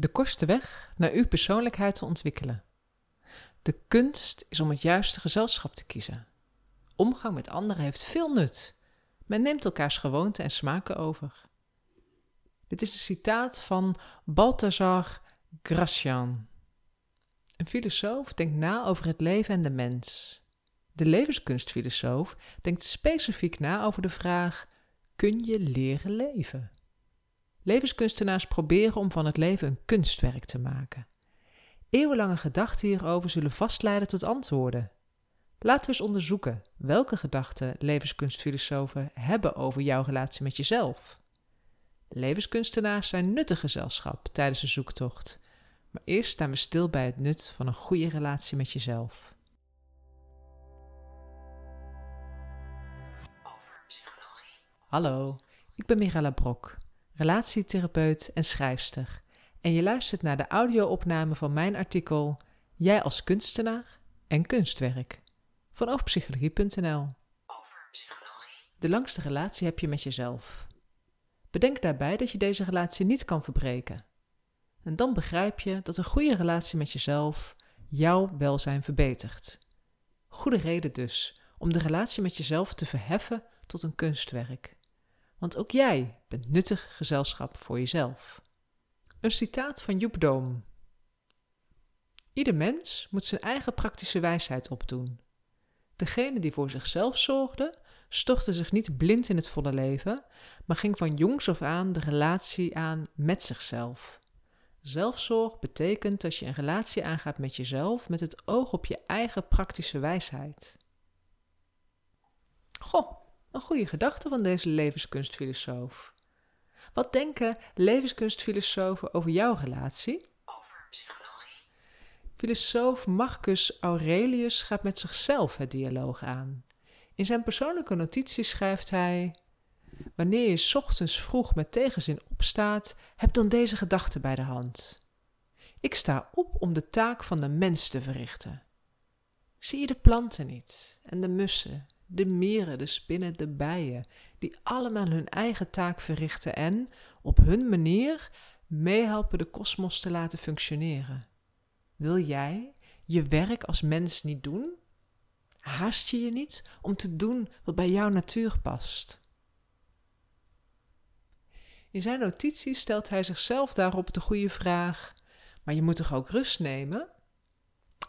De kortste weg naar uw persoonlijkheid te ontwikkelen. De kunst is om het juiste gezelschap te kiezen. Omgang met anderen heeft veel nut. Men neemt elkaars gewoonten en smaken over. Dit is een citaat van Balthazar Gracian. Een filosoof denkt na over het leven en de mens. De levenskunstfilosoof denkt specifiek na over de vraag: kun je leren leven? Levenskunstenaars proberen om van het leven een kunstwerk te maken. Eeuwenlange gedachten hierover zullen vastleiden tot antwoorden. Laten we eens onderzoeken welke gedachten levenskunstfilosofen hebben over jouw relatie met jezelf. Levenskunstenaars zijn nuttig gezelschap tijdens een zoektocht, maar eerst staan we stil bij het nut van een goede relatie met jezelf. Over psychologie. Hallo, ik ben Mirella Brok, relatietherapeut en schrijfster. En je luistert naar de audio-opname van mijn artikel Jij als kunstenaar en kunstwerk van overpsychologie.nl. Over psychologie. De langste relatie heb je met jezelf. Bedenk daarbij dat je deze relatie niet kan verbreken. En dan begrijp je dat een goede relatie met jezelf jouw welzijn verbetert. Goede reden dus om de relatie met jezelf te verheffen tot een kunstwerk. Want ook jij bent nuttig gezelschap voor jezelf. Een citaat van Joep Doom. Ieder mens moet zijn eigen praktische wijsheid opdoen. Degene die voor zichzelf zorgde, stortte zich niet blind in het volle leven, maar ging van jongs af aan de relatie aan met zichzelf. Zelfzorg betekent dat je een relatie aangaat met jezelf met het oog op je eigen praktische wijsheid. Goh, een goede gedachte van deze levenskunstfilosoof. Wat denken levenskunstfilosofen over jouw relatie? Over psychologie. Filosoof Marcus Aurelius gaat met zichzelf het dialoog aan. In zijn persoonlijke notities schrijft hij: Wanneer je ochtends vroeg met tegenzin opstaat, heb dan deze gedachte bij de hand. Ik sta op om de taak van de mens te verrichten. Zie je de planten niet en de mussen, de mieren, de spinnen, de bijen, die allemaal hun eigen taak verrichten en, op hun manier, meehelpen de kosmos te laten functioneren? Wil jij je werk als mens niet doen? Haast je je niet om te doen wat bij jouw natuur past? In zijn notities stelt hij zichzelf daarop de goede vraag: Maar je moet toch ook rust nemen?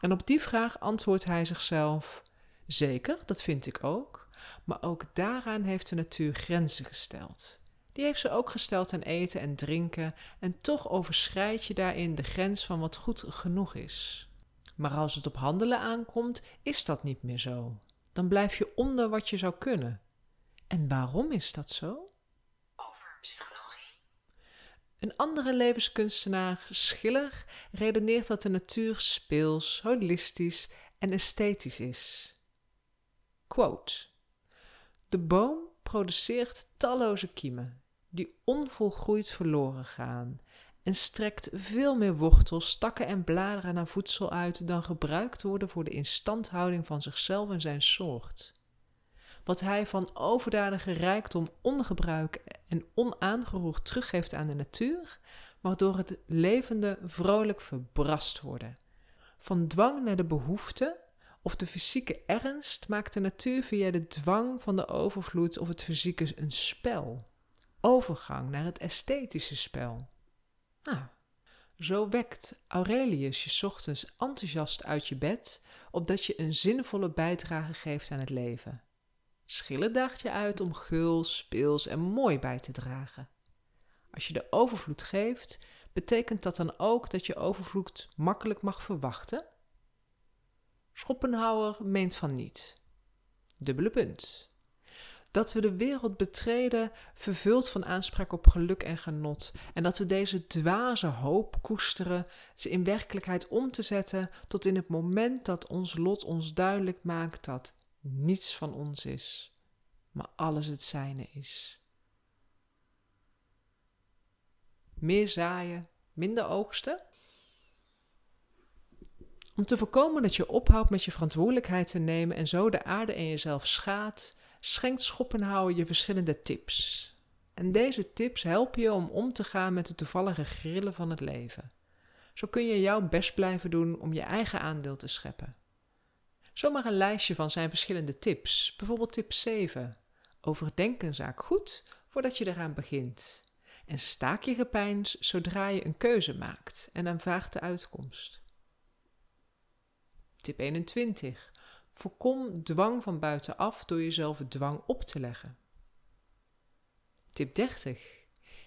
En op die vraag antwoordt hij zichzelf: Zeker, dat vind ik ook. Maar ook daaraan heeft de natuur grenzen gesteld. Die heeft ze ook gesteld aan eten en drinken, en toch overschrijd je daarin de grens van wat goed genoeg is. Maar als het op handelen aankomt, is dat niet meer zo. Dan blijf je onder wat je zou kunnen. En waarom is dat zo? Over psychologie. Een andere levenskunstenaar, Schiller, redeneert dat de natuur speels, holistisch en esthetisch is. Quote: De boom produceert talloze kiemen, die onvolgroeid verloren gaan, en strekt veel meer wortels, takken en bladeren naar voedsel uit dan gebruikt worden voor de instandhouding van zichzelf en zijn soort. Wat hij van overdadige rijkdom ongebruik en onaangeroerd teruggeeft aan de natuur, mag door het levende vrolijk verbrast worden. Van dwang naar de behoefte of de fysieke ernst maakt de natuur via de dwang van de overvloed of het fysieke een spel. Overgang naar het esthetische spel. Nou, zo wekt Aurelius je ochtends enthousiast uit je bed, opdat je een zinvolle bijdrage geeft aan het leven. Schillen daagt je uit om gul, speels en mooi bij te dragen. Als je de overvloed geeft, betekent dat dan ook dat je overvloed makkelijk mag verwachten? Schopenhauer meent van niet. Dubbele punt. Dat we de wereld betreden vervuld van aanspraak op geluk en genot, en dat we deze dwaze hoop koesteren, ze in werkelijkheid om te zetten tot in het moment dat ons lot ons duidelijk maakt dat niets van ons is, maar alles het zijne is. Meer zaaien, minder oogsten? Om te voorkomen dat je ophoudt met je verantwoordelijkheid te nemen en zo de aarde en jezelf schaadt, schenkt Schopenhauer je verschillende tips. En deze tips helpen je om om te gaan met de toevallige grillen van het leven. Zo kun je jouw best blijven doen om je eigen aandeel te scheppen. Zomaar een lijstje van zijn verschillende tips. Bijvoorbeeld tip 7. Overdenk een zaak goed voordat je eraan begint. En staak je gepeins zodra je een keuze maakt en aanvaardt de uitkomst. Tip 21. Voorkom dwang van buitenaf door jezelf dwang op te leggen. Tip 30.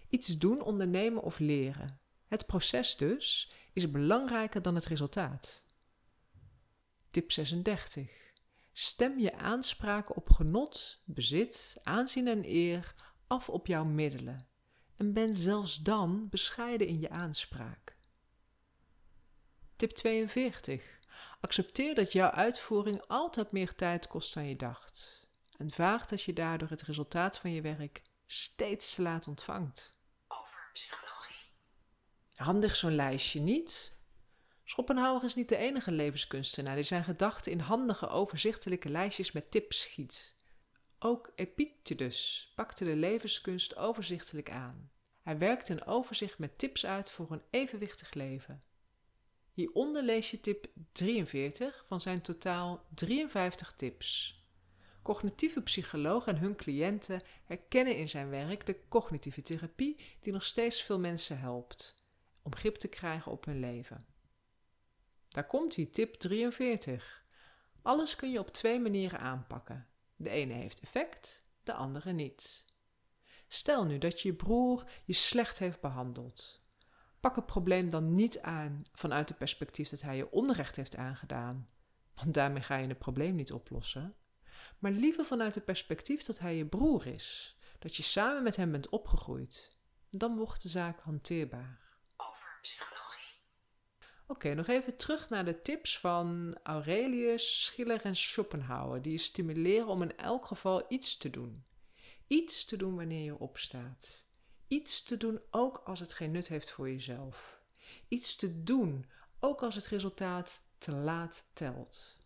Iets doen, ondernemen of leren. Het proces dus is belangrijker dan het resultaat. Tip 36. Stem je aanspraken op genot, bezit, aanzien en eer af op jouw middelen en ben zelfs dan bescheiden in je aanspraak. Tip 42. Accepteer dat jouw uitvoering altijd meer tijd kost dan je dacht. En vaag dat je daardoor het resultaat van je werk steeds te laat ontvangt. Over psychologie. Handig zo'n lijstje niet? Schopenhauer is niet de enige levenskunstenaar die zijn gedachten in handige, overzichtelijke lijstjes met tips schiet. Ook Epictetus pakte de levenskunst overzichtelijk aan. Hij werkte een overzicht met tips uit voor een evenwichtig leven. Hieronder lees je tip 43 van zijn totaal 53 tips. Cognitieve psychologen en hun cliënten herkennen in zijn werk de cognitieve therapie die nog steeds veel mensen helpt om grip te krijgen op hun leven. Daar komt hij, tip 43. Alles kun je op twee manieren aanpakken. De ene heeft effect, de andere niet. Stel nu dat je broer je slecht heeft behandeld. Pak het probleem dan niet aan vanuit het perspectief dat hij je onrecht heeft aangedaan, want daarmee ga je het probleem niet oplossen, maar liever vanuit het perspectief dat hij je broer is, dat je samen met hem bent opgegroeid. Dan wordt de zaak hanteerbaar. Over psychologie. Oké, nog even terug naar de tips van Aurelius, Schiller en Schopenhauer, die je stimuleren om in elk geval iets te doen. Iets te doen wanneer je opstaat. Iets te doen ook als het geen nut heeft voor jezelf. Iets te doen ook als het resultaat te laat telt.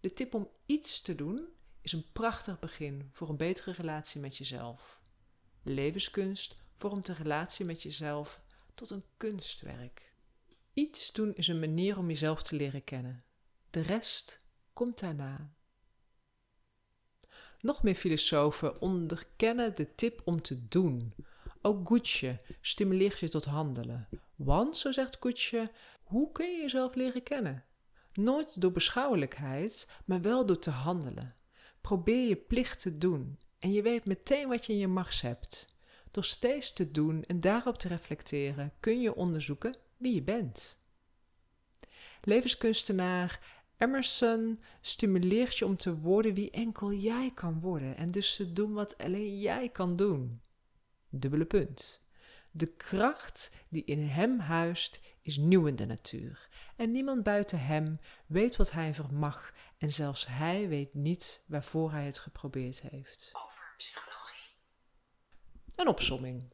De tip om iets te doen is een prachtig begin voor een betere relatie met jezelf. Levenskunst vormt de relatie met jezelf tot een kunstwerk. Iets doen is een manier om jezelf te leren kennen. De rest komt daarna. Nog meer filosofen onderkennen de tip om te doen. Ook Gucci stimuleert je tot handelen. Want, zo zegt Gucci, hoe kun je jezelf leren kennen? Nooit door beschouwelijkheid, maar wel door te handelen. Probeer je plicht te doen en je weet meteen wat je in je macht hebt. Door steeds te doen en daarop te reflecteren kun je onderzoeken wie je bent. Levenskunstenaar Emerson stimuleert je om te worden wie enkel jij kan worden en dus te doen wat alleen jij kan doen. Dubbele punt. De kracht die in hem huist is nieuw in de natuur en niemand buiten hem weet wat hij vermag en zelfs hij weet niet waarvoor hij het geprobeerd heeft. Over psychologie. Een opsomming.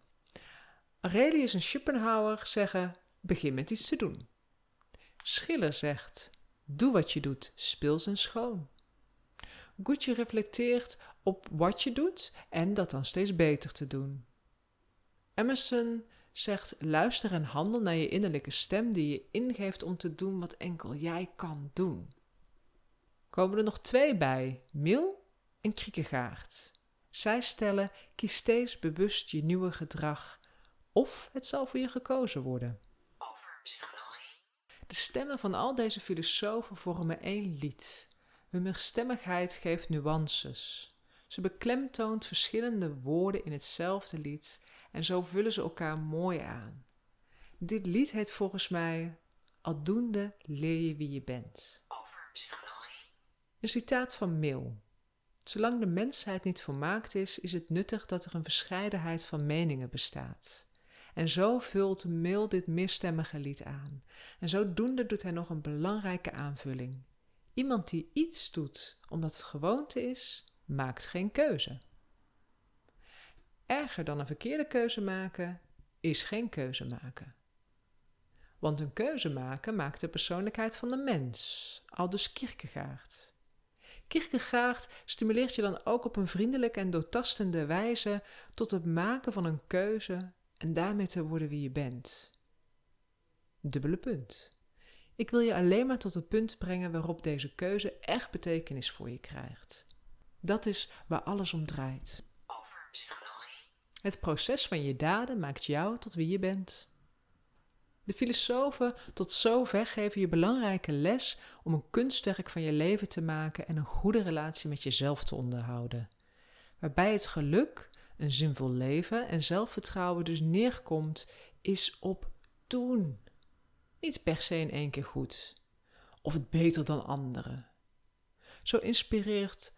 Aurelius en Schopenhauer zeggen: begin met iets te doen. Schiller zegt: doe wat je doet, speels en schoon. Gucci reflecteert op wat je doet en dat dan steeds beter te doen. Emerson zegt: luister en handel naar je innerlijke stem die je ingeeft om te doen wat enkel jij kan doen. Komen er nog twee bij, Mil en Kriekegaard. Zij stellen: kies steeds bewust je nieuwe gedrag, of het zal voor je gekozen worden. Over psychologie. De stemmen van al deze filosofen vormen één lied. Hun meerstemmigheid geeft nuances. Ze beklemtoont verschillende woorden in hetzelfde lied en zo vullen ze elkaar mooi aan. Dit lied heet volgens mij Aldoende leer je wie je bent. Over psychologie. Een citaat van Mill. Zolang de mensheid niet volmaakt is, is het nuttig dat er een verscheidenheid van meningen bestaat. En zo vult Mill dit meerstemmige lied aan. En zodoende doet hij nog een belangrijke aanvulling. Iemand die iets doet omdat het gewoonte is, maakt geen keuze. Erger dan een verkeerde keuze maken, is geen keuze maken. Want een keuze maken maakt de persoonlijkheid van de mens, aldus Kierkegaard. Kierkegaard stimuleert je dan ook op een vriendelijke en doortastende wijze tot het maken van een keuze en daarmee te worden wie je bent. Dubbele punt. Ik wil je alleen maar tot het punt brengen waarop deze keuze echt betekenis voor je krijgt. Dat is waar alles om draait. Over psychologie. Het proces van je daden maakt jou tot wie je bent. De filosofen tot zover geven je belangrijke les om een kunstwerk van je leven te maken en een goede relatie met jezelf te onderhouden. Waarbij het geluk, een zinvol leven en zelfvertrouwen dus neerkomt, is op doen. Niet per se in één keer goed. Of het beter dan anderen. Zo inspireert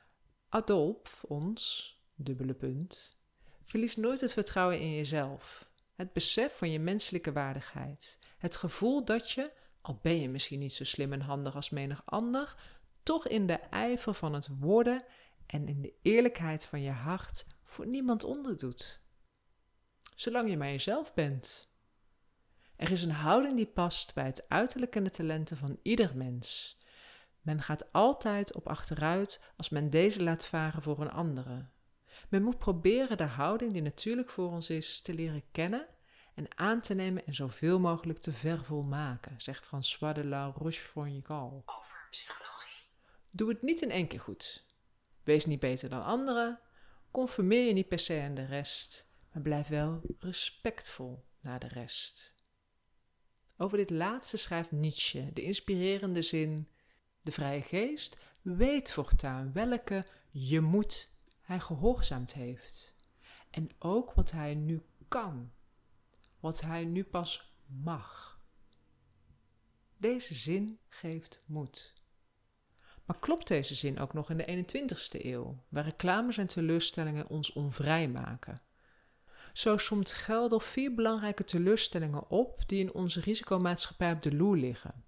Adolf ons, dubbele punt, verlies nooit het vertrouwen in jezelf. Het besef van je menselijke waardigheid. Het gevoel dat je, al ben je misschien niet zo slim en handig als menig ander, toch in de ijver van het worden en in de eerlijkheid van je hart voor niemand onderdoet. Zolang je maar jezelf bent. Er is een houding die past bij het uiterlijk en de talenten van ieder mens. Men gaat altijd op achteruit als men deze laat varen voor een andere. Men moet proberen de houding die natuurlijk voor ons is te leren kennen en aan te nemen en zoveel mogelijk te vervolmaken, zegt François de la Rochefoucauld. Over psychologie. Doe het niet in één keer goed. Wees niet beter dan anderen, conformeer je niet per se aan de rest, maar blijf wel respectvol naar de rest. Over dit laatste schrijft Nietzsche de inspirerende zin: De vrije geest weet voortaan welke je moet hij gehoorzaamd heeft. En ook wat hij nu kan, wat hij nu pas mag. Deze zin geeft moed. Maar klopt deze zin ook nog in de 21ste eeuw, waar reclames en teleurstellingen ons onvrij maken? Zo somt Gelder vier belangrijke teleurstellingen op die in onze risicomaatschappij op de loer liggen.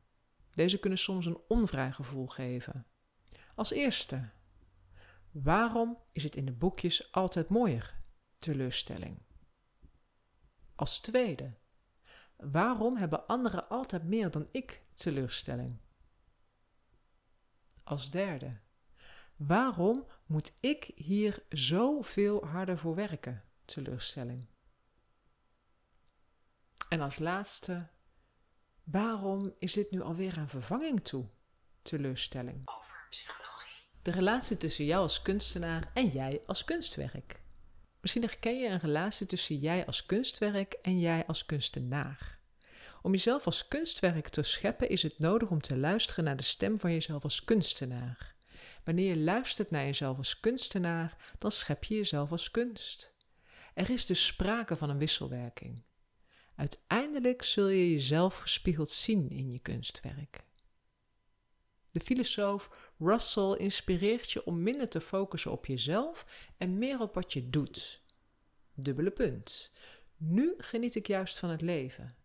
Deze kunnen soms een onvrij gevoel geven. Als eerste, waarom is het in de boekjes altijd mooier? Teleurstelling. Als tweede, waarom hebben anderen altijd meer dan ik? Teleurstelling. Als derde, waarom moet ik hier zoveel harder voor werken? Teleurstelling. En als laatste, waarom is dit nu alweer aan vervanging toe? Teleurstelling. Over psychologie. De relatie tussen jou als kunstenaar en jij als kunstwerk. Misschien herken je een relatie tussen jij als kunstwerk en jij als kunstenaar. Om jezelf als kunstwerk te scheppen is het nodig om te luisteren naar de stem van jezelf als kunstenaar. Wanneer je luistert naar jezelf als kunstenaar, dan schep je jezelf als kunst. Er is dus sprake van een wisselwerking. Uiteindelijk zul je jezelf gespiegeld zien in je kunstwerk. De filosoof Russell inspireert je om minder te focussen op jezelf en meer op wat je doet. Dubbele punt. Nu geniet ik juist van het leven.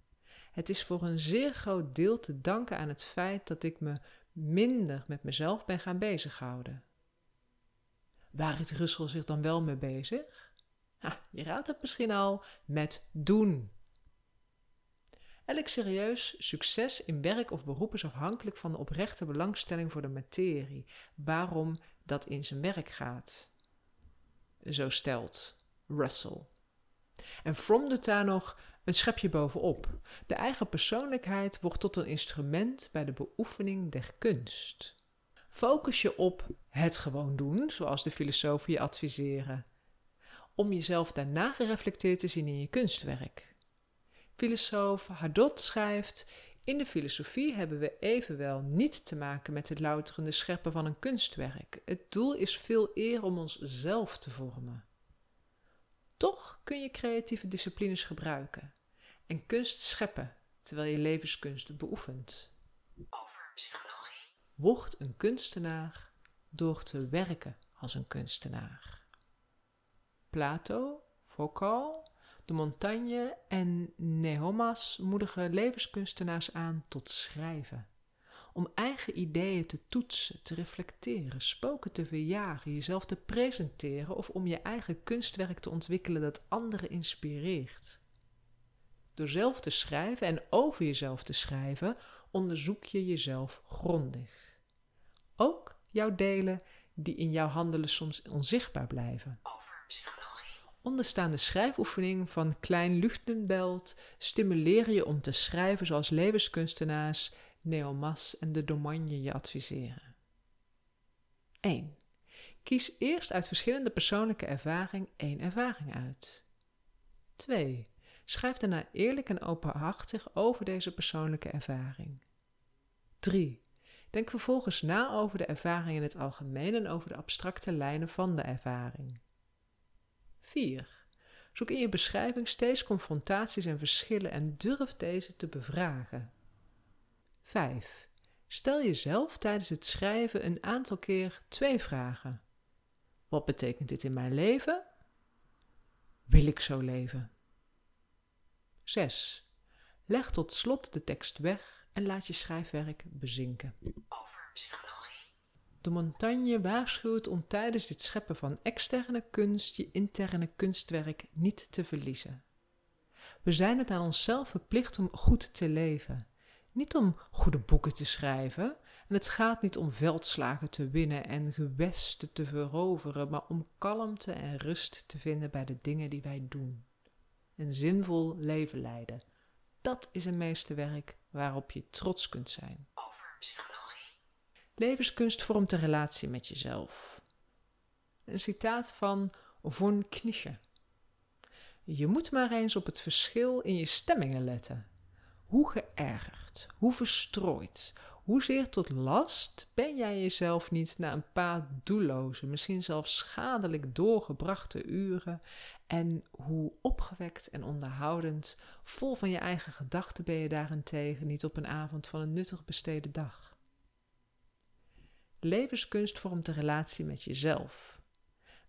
Het is voor een zeer groot deel te danken aan het feit dat ik me minder met mezelf ben gaan bezighouden. Waar is Russell zich dan wel mee bezig? Ha, je raadt het misschien al, met doen. Elk serieus succes in werk of beroep is afhankelijk van de oprechte belangstelling voor de materie, waarom dat in zijn werk gaat. Zo stelt Russell. En Fromm doet daar nog een schepje bovenop. De eigen persoonlijkheid wordt tot een instrument bij de beoefening der kunst. Focus je op het gewoon doen, zoals de filosofen je adviseren, om jezelf daarna gereflecteerd te zien in je kunstwerk. Filosoof Hadot schrijft: In de filosofie hebben we evenwel niet te maken met het louterende scheppen van een kunstwerk. Het doel is veel eer om onszelf te vormen. Toch kun je creatieve disciplines gebruiken en kunst scheppen terwijl je levenskunst beoefent. Over psychologie. Word een kunstenaar door te werken als een kunstenaar. Plato, Foucault, de Montagne en Nehomas moedigen levenskunstenaars aan tot schrijven. Om eigen ideeën te toetsen, te reflecteren, spoken te verjagen, jezelf te presenteren of om je eigen kunstwerk te ontwikkelen dat anderen inspireert. Door zelf te schrijven en over jezelf te schrijven, onderzoek je jezelf grondig. Ook jouw delen die in jouw handelen soms onzichtbaar blijven. over psychologie, Onderstaande schrijfoefening van Klein Luchtenbelt stimuleren je om te schrijven zoals levenskunstenaars Neomas en de Domagne je adviseren. 1. Kies eerst uit verschillende persoonlijke ervaring één ervaring uit. 2. Schrijf daarna eerlijk en openhartig over deze persoonlijke ervaring. 3. Denk vervolgens na over de ervaring in het algemeen en over de abstracte lijnen van de ervaring. 4. Zoek in je beschrijving steeds confrontaties en verschillen en durf deze te bevragen. 5. Stel jezelf tijdens het schrijven een aantal keer twee vragen. Wat betekent dit in mijn leven? Wil ik zo leven? 6. Leg tot slot de tekst weg en laat je schrijfwerk bezinken. over psychologie, De montagne waarschuwt om tijdens dit scheppen van externe kunst je interne kunstwerk niet te verliezen. We zijn het aan onszelf verplicht om goed te leven, niet om goede boeken te schrijven. En het gaat niet om veldslagen te winnen en gewesten te veroveren, maar om kalmte en rust te vinden bij de dingen die wij doen. Een zinvol leven leiden. Dat is een meesterwerk waarop je trots kunt zijn. over psychologie, Levenskunst vormt een relatie met jezelf. Een citaat van von Knische. Je moet maar eens op het verschil in je stemmingen letten. Hoe geërgerd, hoe verstrooid, hoezeer tot last ben jij jezelf niet na een paar doelloze, misschien zelfs schadelijk doorgebrachte uren en hoe opgewekt en onderhoudend, vol van je eigen gedachten ben je daarentegen niet op een avond van een nuttig besteden dag. Levenskunst vormt de relatie met jezelf.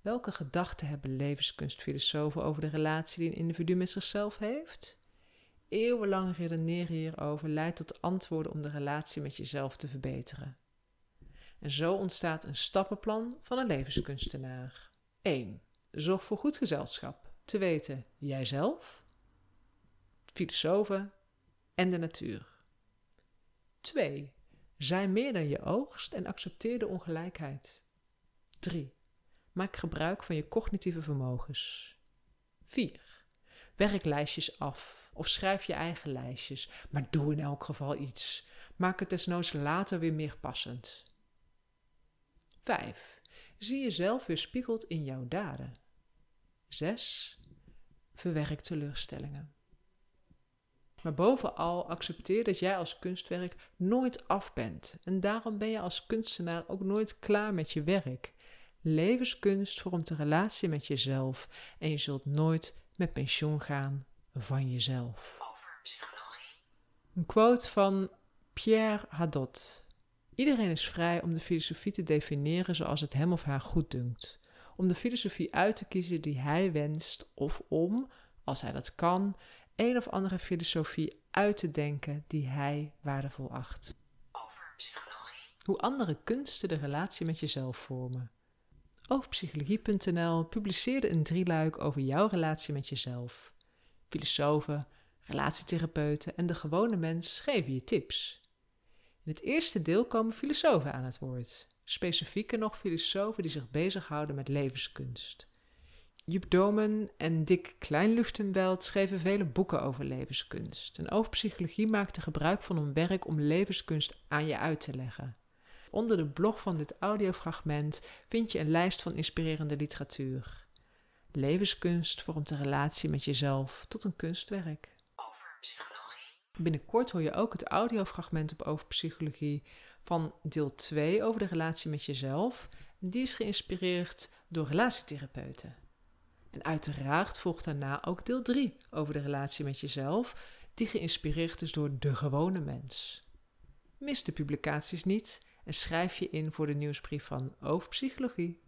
Welke gedachten hebben levenskunstfilosofen over de relatie die een individu met zichzelf heeft? Eeuwenlang redeneren hierover leidt tot antwoorden om de relatie met jezelf te verbeteren. En zo ontstaat een stappenplan van een levenskunstenaar. 1. Zorg voor goed gezelschap. Te weten jijzelf, filosofen en de natuur. 2. Zij meer dan je oogst en accepteer de ongelijkheid. 3. Maak gebruik van je cognitieve vermogens. 4. Werk lijstjes af of schrijf je eigen lijstjes, maar doe in elk geval iets. Maak het desnoods later weer meer passend. 5. Zie jezelf weer spiegeld in jouw daden. 6. Verwerk teleurstellingen. Maar bovenal accepteer dat jij als kunstwerk nooit af bent. En daarom ben je als kunstenaar ook nooit klaar met je werk. Levenskunst vormt een relatie met jezelf en je zult nooit met pensioen gaan van jezelf. over psychologie, Een quote van Pierre Hadot. Iedereen is vrij om de filosofie te definiëren zoals het hem of haar goed dunkt. Om de filosofie uit te kiezen die hij wenst of om, als hij dat kan, een of andere filosofie uit te denken die hij waardevol acht. over psychologie, Hoe andere kunsten de relatie met jezelf vormen. Overpsychologie.nl publiceerde een drieluik over jouw relatie met jezelf. Filosofen, relatietherapeuten en de gewone mens geven je tips. In het eerste deel komen filosofen aan het woord. Specifieker nog filosofen die zich bezighouden met levenskunst. Joep Domen en Dick Kleinluchtenbelt schreven vele boeken over levenskunst. En over psychologie maakte gebruik van hun werk om levenskunst aan je uit te leggen. Onder de blog van dit audiofragment vind je een lijst van inspirerende literatuur. Levenskunst vormt de relatie met jezelf tot een kunstwerk. over psychologie, Binnenkort hoor je ook het audiofragment op over psychologie van deel 2 over de relatie met jezelf. Die is geïnspireerd door relatietherapeuten. En uiteraard volgt daarna ook deel 3 over de relatie met jezelf, die geïnspireerd is door de gewone mens. Mis de publicaties niet en schrijf je in voor de nieuwsbrief van Over Psychologie.